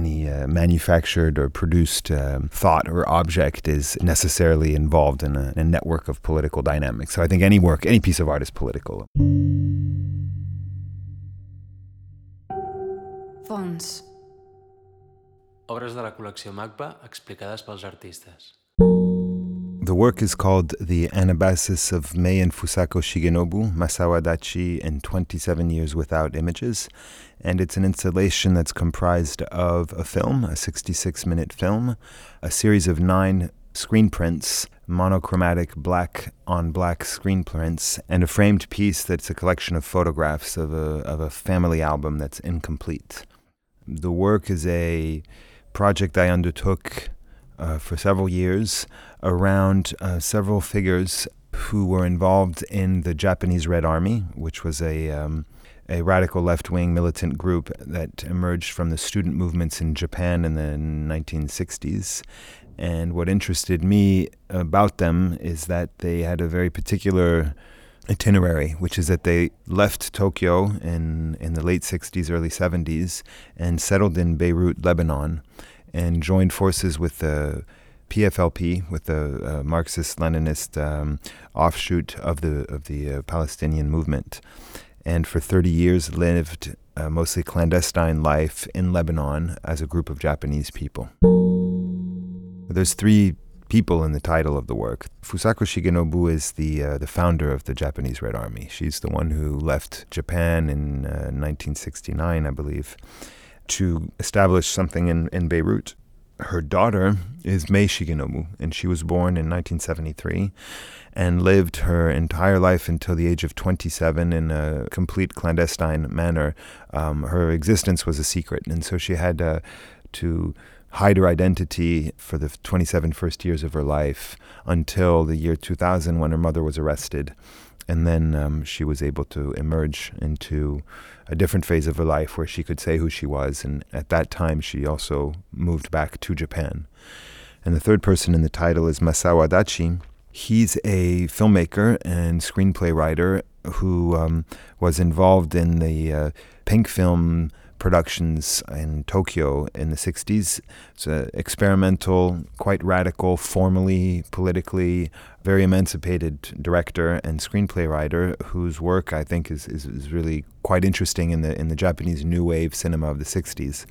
any uh, manufactured or produced um, thought or object is necessarily involved in a, a network of political dynamics. So I think any work, any piece of art is political. Fons. Obres de la col·lecció MACBA explicades pels artistes. The work is called The Anabasis of May and Fusako Shigenobu, Masao Adachi, and 27 Years Without Images. And it's an installation that's comprised of a film, a 66 minute film, a series of nine screen prints, monochromatic black on black screen prints, and a framed piece that's a collection of photographs of a, of a family album that's incomplete. The work is a project I undertook uh, for several years around uh, several figures who were involved in the Japanese Red Army, which was a um, a radical left wing militant group that emerged from the student movements in Japan in the 1960s. And what interested me about them is that they had a very particular itinerary, which is that they left Tokyo in, in the late 60s, early 70s, and settled in Beirut, Lebanon, and joined forces with the PFLP, with the uh, Marxist-Leninist um, offshoot of the of the uh, Palestinian movement, and for 30 years lived a mostly clandestine life in Lebanon as a group of Japanese people. There's three people in the title of the work. Fusako Shigenobu is the uh, the founder of the Japanese Red Army. She's the one who left Japan in uh, 1969, I believe, to establish something in, in Beirut. Her daughter is Mei Shigenobu, and she was born in 1973 and lived her entire life until the age of 27 in a complete clandestine manner. Um, her existence was a secret, and so she had uh, to hide her identity for the 27 first years of her life until the year 2000 when her mother was arrested. And then um, she was able to emerge into a different phase of her life where she could say who she was. And at that time, she also moved back to Japan. And the third person in the title is Masao Adachi. He's a filmmaker and screenplay writer who um, was involved in the uh, pink film productions in Tokyo in the 60s. It's an experimental, quite radical, formally, politically, very emancipated director and screenplay writer whose work I think is, is, is really quite interesting in the, in the Japanese new wave cinema of the 60s.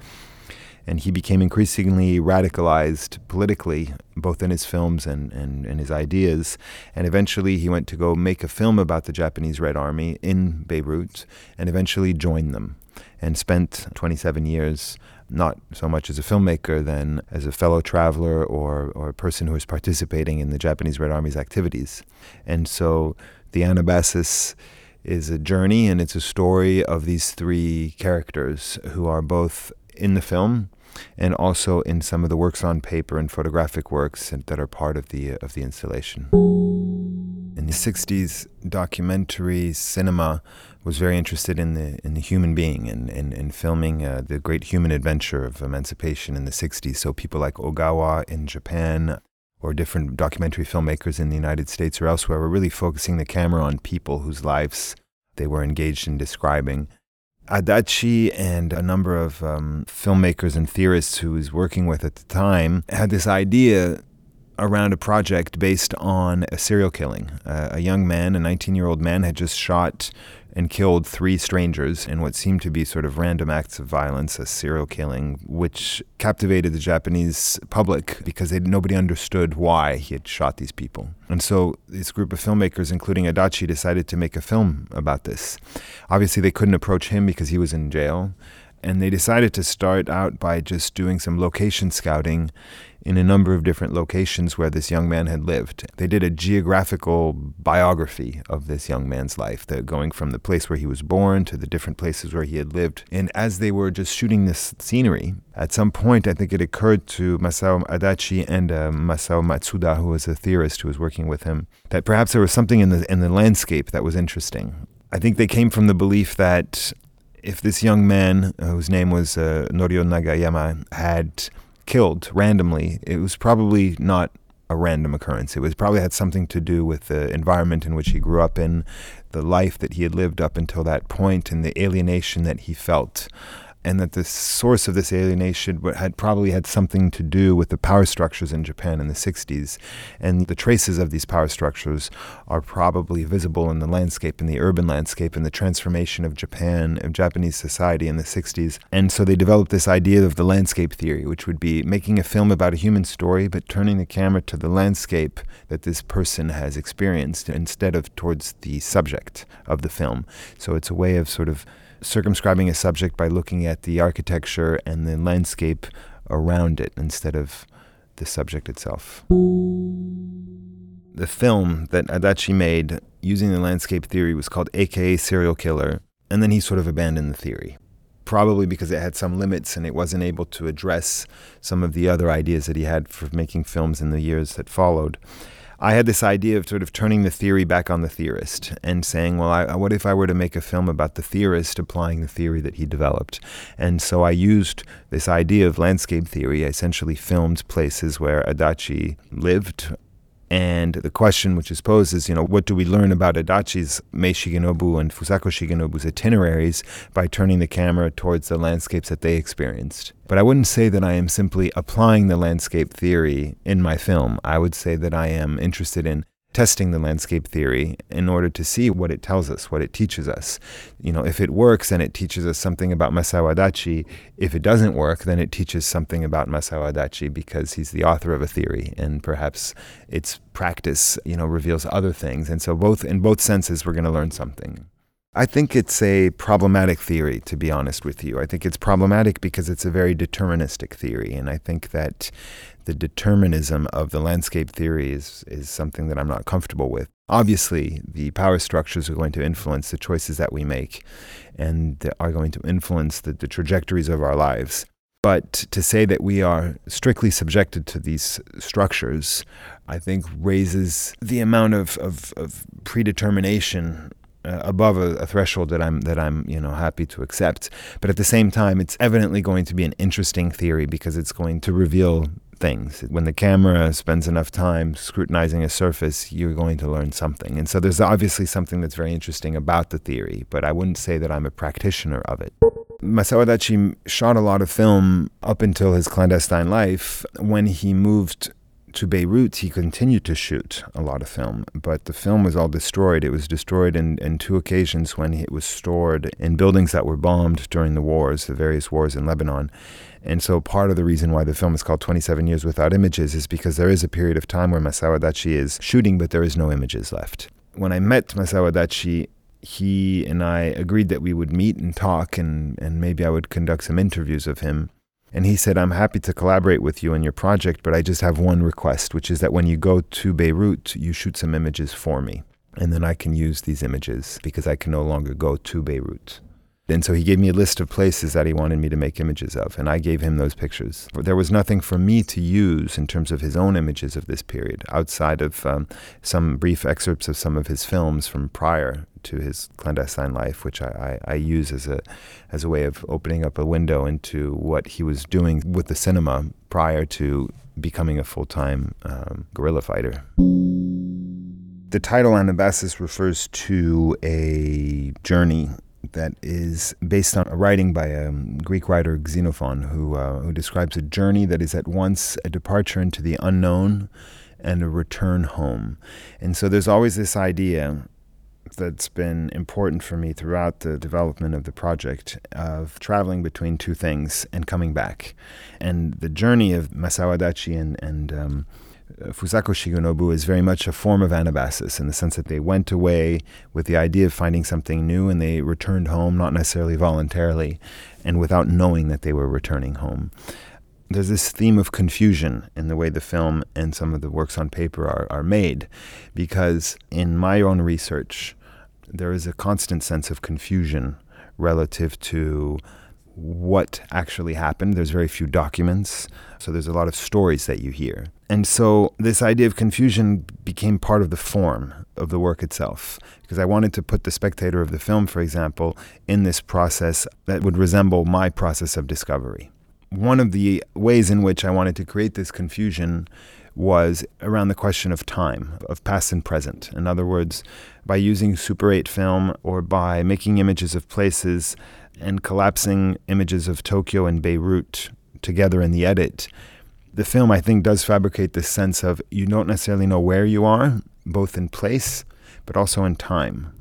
And he became increasingly radicalized politically, both in his films and, and, and his ideas. And eventually he went to go make a film about the Japanese Red Army in Beirut and eventually joined them and spent 27 years not so much as a filmmaker then as a fellow traveler or, or a person who was participating in the Japanese Red Army's activities. And so the Anabasis is a journey and it's a story of these three characters who are both in the film and also in some of the works on paper and photographic works that are part of the of the installation. In the 60s, documentary cinema was very interested in the in the human being and in, in, in, filming uh, the great human adventure of emancipation in the 60s. So people like Ogawa in Japan or different documentary filmmakers in the United States or elsewhere were really focusing the camera on people whose lives they were engaged in describing. Adachi and a number of um, filmmakers and theorists who was working with at the time had this idea around a project based on a serial killing. Uh, a young man, a 19 year old man, had just shot and killed three strangers in what seemed to be sort of random acts of violence, a serial killing, which captivated the Japanese public because they, nobody understood why he had shot these people. And so this group of filmmakers, including Adachi, decided to make a film about this. Obviously, they couldn't approach him because he was in jail. And they decided to start out by just doing some location scouting in a number of different locations where this young man had lived. They did a geographical biography of this young man's life, going from the place where he was born to the different places where he had lived. And as they were just shooting this scenery, at some point, I think it occurred to Masao Adachi and uh, Masao Matsuda, who was a theorist who was working with him, that perhaps there was something in the in the landscape that was interesting. I think they came from the belief that if this young man, uh, whose name was uh, Norio Nagayama, had killed randomly, it was probably not a random occurrence. It was probably had something to do with the environment in which he grew up in, the life that he had lived up until that point, and the alienation that he felt and that the source of this alienation had probably had something to do with the power structures in Japan in the 60s. And the traces of these power structures are probably visible in the landscape, in the urban landscape, in the transformation of Japan, of Japanese society in the 60s. And so they developed this idea of the landscape theory, which would be making a film about a human story, but turning the camera to the landscape that this person has experienced instead of towards the subject of the film. So it's a way of sort of circumscribing a subject by looking at the architecture and the landscape around it instead of the subject itself. The film that uh, Adachi made using the landscape theory was called AKA Serial Killer, and then he sort of abandoned the theory. Probably because it had some limits and it wasn't able to address some of the other ideas that he had for making films in the years that followed. I had this idea of sort of turning the theory back on the theorist and saying, well, I, what if I were to make a film about the theorist applying the theory that he developed? And so I used this idea of landscape theory. I essentially filmed places where Adachi lived and the question which is posed is, you know, what do we learn about Adachi's Mei Shigenobu and Fusako Shigenobu's itineraries by turning the camera towards the landscapes that they experienced? But I wouldn't say that I am simply applying the landscape theory in my film. I would say that I am interested in testing the landscape theory in order to see what it tells us, what it teaches us. You know, if it works, then it teaches us something about Masao Adachi. If it doesn't work, then it teaches something about Masao Adachi because he's the author of a theory and perhaps its practice, you know, reveals other things. And so both in both senses we're going to learn something. I think it's a problematic theory, to be honest with you. I think it's problematic because it's a very deterministic theory. And I think that the determinism of the landscape theory is, is something that I'm not comfortable with. Obviously, the power structures are going to influence the choices that we make and are going to influence the, the trajectories of our lives. But to say that we are strictly subjected to these structures, I think raises the amount of, of, of predetermination uh, above a, a, threshold that I'm that I'm you know happy to accept. But at the same time, it's evidently going to be an interesting theory because it's going to reveal things. When the camera spends enough time scrutinizing a surface, you're going to learn something. And so there's obviously something that's very interesting about the theory, but I wouldn't say that I'm a practitioner of it. Masao Adachi shot a lot of film up until his clandestine life. When he moved to Beirut, he continued to shoot a lot of film, but the film was all destroyed. It was destroyed in, in two occasions when it was stored in buildings that were bombed during the wars, the various wars in Lebanon. And so part of the reason why the film is called 27 Years Without Images is because there is a period of time where Masao Adachi is shooting, but there is no images left. When I met Masao Adachi, he and I agreed that we would meet and talk, and, and maybe I would conduct some interviews of him. And he said, I'm happy to collaborate with you in your project, but I just have one request, which is that when you go to Beirut, you shoot some images for me. And then I can use these images because I can no longer go to Beirut. And so he gave me a list of places that he wanted me to make images of, and I gave him those pictures. There was nothing for me to use in terms of his own images of this period, outside of um, some brief excerpts of some of his films from prior to his clandestine life, which I, I, I use as a, as a way of opening up a window into what he was doing with the cinema prior to becoming a full time um, guerrilla fighter. The title Anabasis refers to a journey that is based on a writing by a Greek writer Xenophon, who uh, who describes a journey that is at once a departure into the unknown and a return home. And so there's always this idea that's been important for me throughout the development of the project of traveling between two things and coming back. And the journey of Masao Adachi and, and um, Uh, Fusako Shigenobu is very much a form of anabasis in the sense that they went away with the idea of finding something new and they returned home, not necessarily voluntarily, and without knowing that they were returning home. There's this theme of confusion in the way the film and some of the works on paper are, are made, because in my own research, there is a constant sense of confusion relative to what actually happened. There's very few documents, so there's a lot of stories that you hear. And so this idea of confusion became part of the form of the work itself, because I wanted to put the spectator of the film, for example, in this process that would resemble my process of discovery. One of the ways in which I wanted to create this confusion was around the question of time, of past and present. In other words, by using Super 8 film or by making images of places and collapsing images of Tokyo and Beirut together in the edit, the film, I think, does fabricate this sense of you don't necessarily know where you are, both in place, but also in time.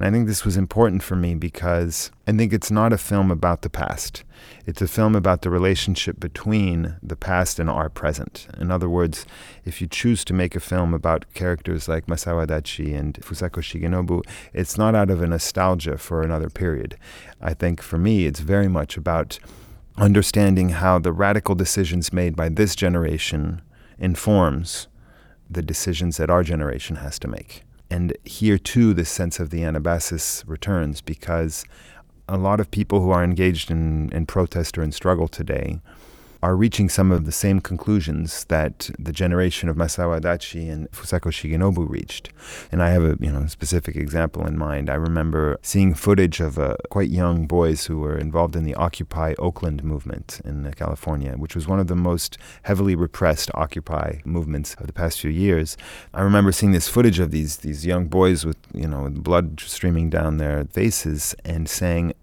And I think this was important for me because I think it's not a film about the past. It's a film about the relationship between the past and our present. In other words, if you choose to make a film about characters like Masao Adachi and Fusako Shigenobu, it's not out of a nostalgia for another period. I think for me, it's very much about understanding how the radical decisions made by this generation informs the decisions that our generation has to make. And here too, this sense of the Anabasis returns because a lot of people who are engaged in, in protest or in struggle today are reaching some of the same conclusions that the generation of Masao Adachi and Fusako Shigenobu reached. And I have a you know specific example in mind. I remember seeing footage of uh, quite young boys who were involved in the Occupy Oakland movement in uh, California, which was one of the most heavily repressed Occupy movements of the past few years. I remember seeing this footage of these these young boys with you know blood streaming down their faces and saying,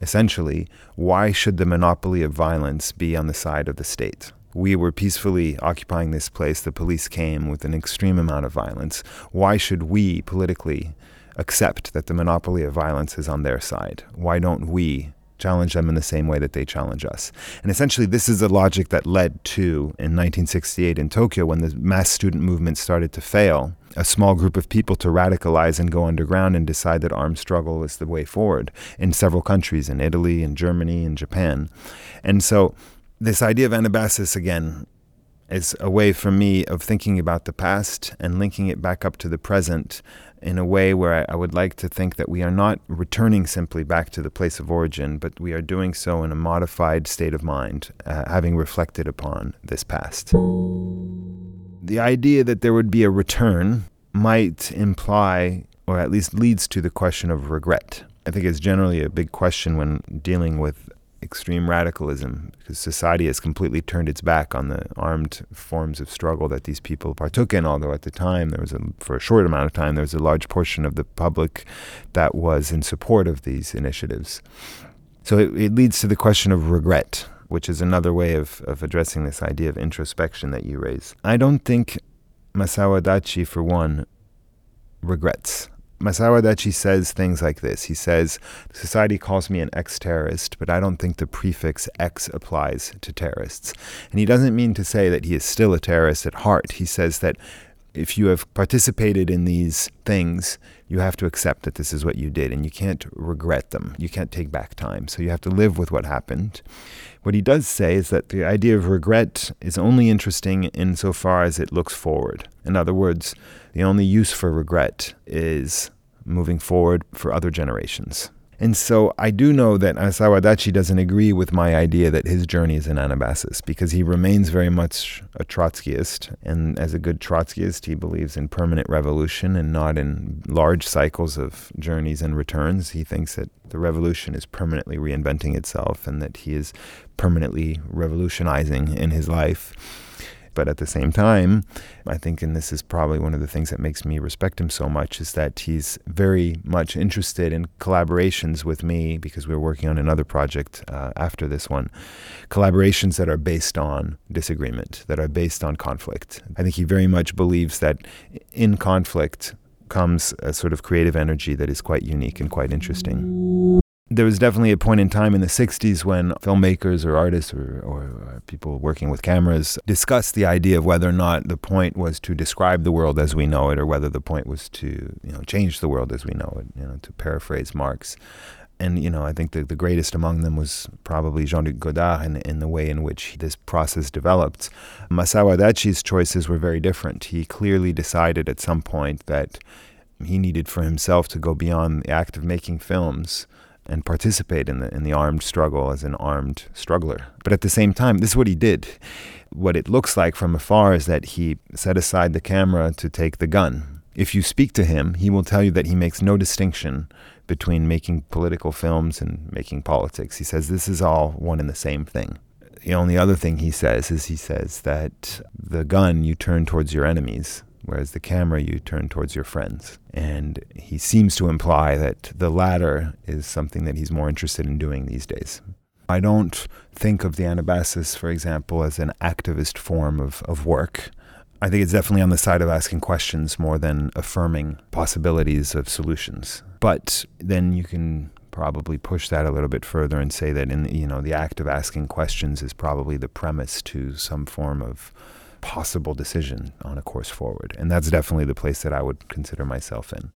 essentially, why should the monopoly of violence be on the side of the state? We were peacefully occupying this place. The police came with an extreme amount of violence. Why should we politically accept that the monopoly of violence is on their side? Why don't we challenge them in the same way that they challenge us. And essentially, this is the logic that led to, in 1968 in Tokyo, when the mass student movement started to fail, a small group of people to radicalize and go underground and decide that armed struggle is the way forward in several countries, in Italy, in Germany, in Japan. And so, this idea of Anabasis, again, is a way for me of thinking about the past and linking it back up to the present in a way where I, I, would like to think that we are not returning simply back to the place of origin, but we are doing so in a modified state of mind, uh, having reflected upon this past. The idea that there would be a return might imply, or at least leads to, the question of regret. I think it's generally a big question when dealing with extreme radicalism because society has completely turned its back on the armed forms of struggle that these people partook in although at the time there was a for a short amount of time there was a large portion of the public that was in support of these initiatives. So it, it leads to the question of regret which is another way of, of addressing this idea of introspection that you raise. I don't think masao adachi for one regrets Masao Adachi says things like this. He says, Society calls me an ex terrorist, but I don't think the prefix ex applies to terrorists. And he doesn't mean to say that he is still a terrorist at heart. He says that if you have participated in these things, you have to accept that this is what you did and you can't regret them. You can't take back time. So you have to live with what happened. What he does say is that the idea of regret is only interesting insofar as it looks forward. In other words, the only use for regret is moving forward for other generations. And so I do know that Masao Adachi doesn't agree with my idea that his journey is an Anabasis because he remains very much a Trotskyist. And as a good Trotskyist, he believes in permanent revolution and not in large cycles of journeys and returns. He thinks that the revolution is permanently reinventing itself and that he is permanently revolutionizing in his life. But at the same time, I think, and this is probably one of the things that makes me respect him so much, is that he's very much interested in collaborations with me because we're working on another project uh, after this one. Collaborations that are based on disagreement, that are based on conflict. I think he very much believes that in conflict, comes a sort of creative energy that is quite unique and quite interesting there was definitely a point in time in the 60s when filmmakers or artists or, or, uh, people working with cameras discussed the idea of whether or not the point was to describe the world as we know it or whether the point was to you know change the world as we know it you know to paraphrase Marx. And you know I think the, the greatest among them was probably Jean-Luc Godard in, in the way in which this process developed. Masao Adachi's choices were very different. He clearly decided at some point that he needed for himself to go beyond the act of making films and participate in the in the armed struggle as an armed struggler. But at the same time, this is what he did. What it looks like from afar is that he set aside the camera to take the gun. If you speak to him, he will tell you that he makes no distinction between making political films and making politics. He says this is all one and the same thing. The only other thing he says is he says that the gun you turn towards your enemies, whereas the camera you turn towards your friends. And he seems to imply that the latter is something that he's more interested in doing these days. I don't think of the Anabasis, for example, as an activist form of, of work. I think it's definitely on the side of asking questions more than affirming possibilities of solutions. But then you can probably push that a little bit further and say that in you know the act of asking questions is probably the premise to some form of possible decision on a course forward. And that's definitely the place that I would consider myself in.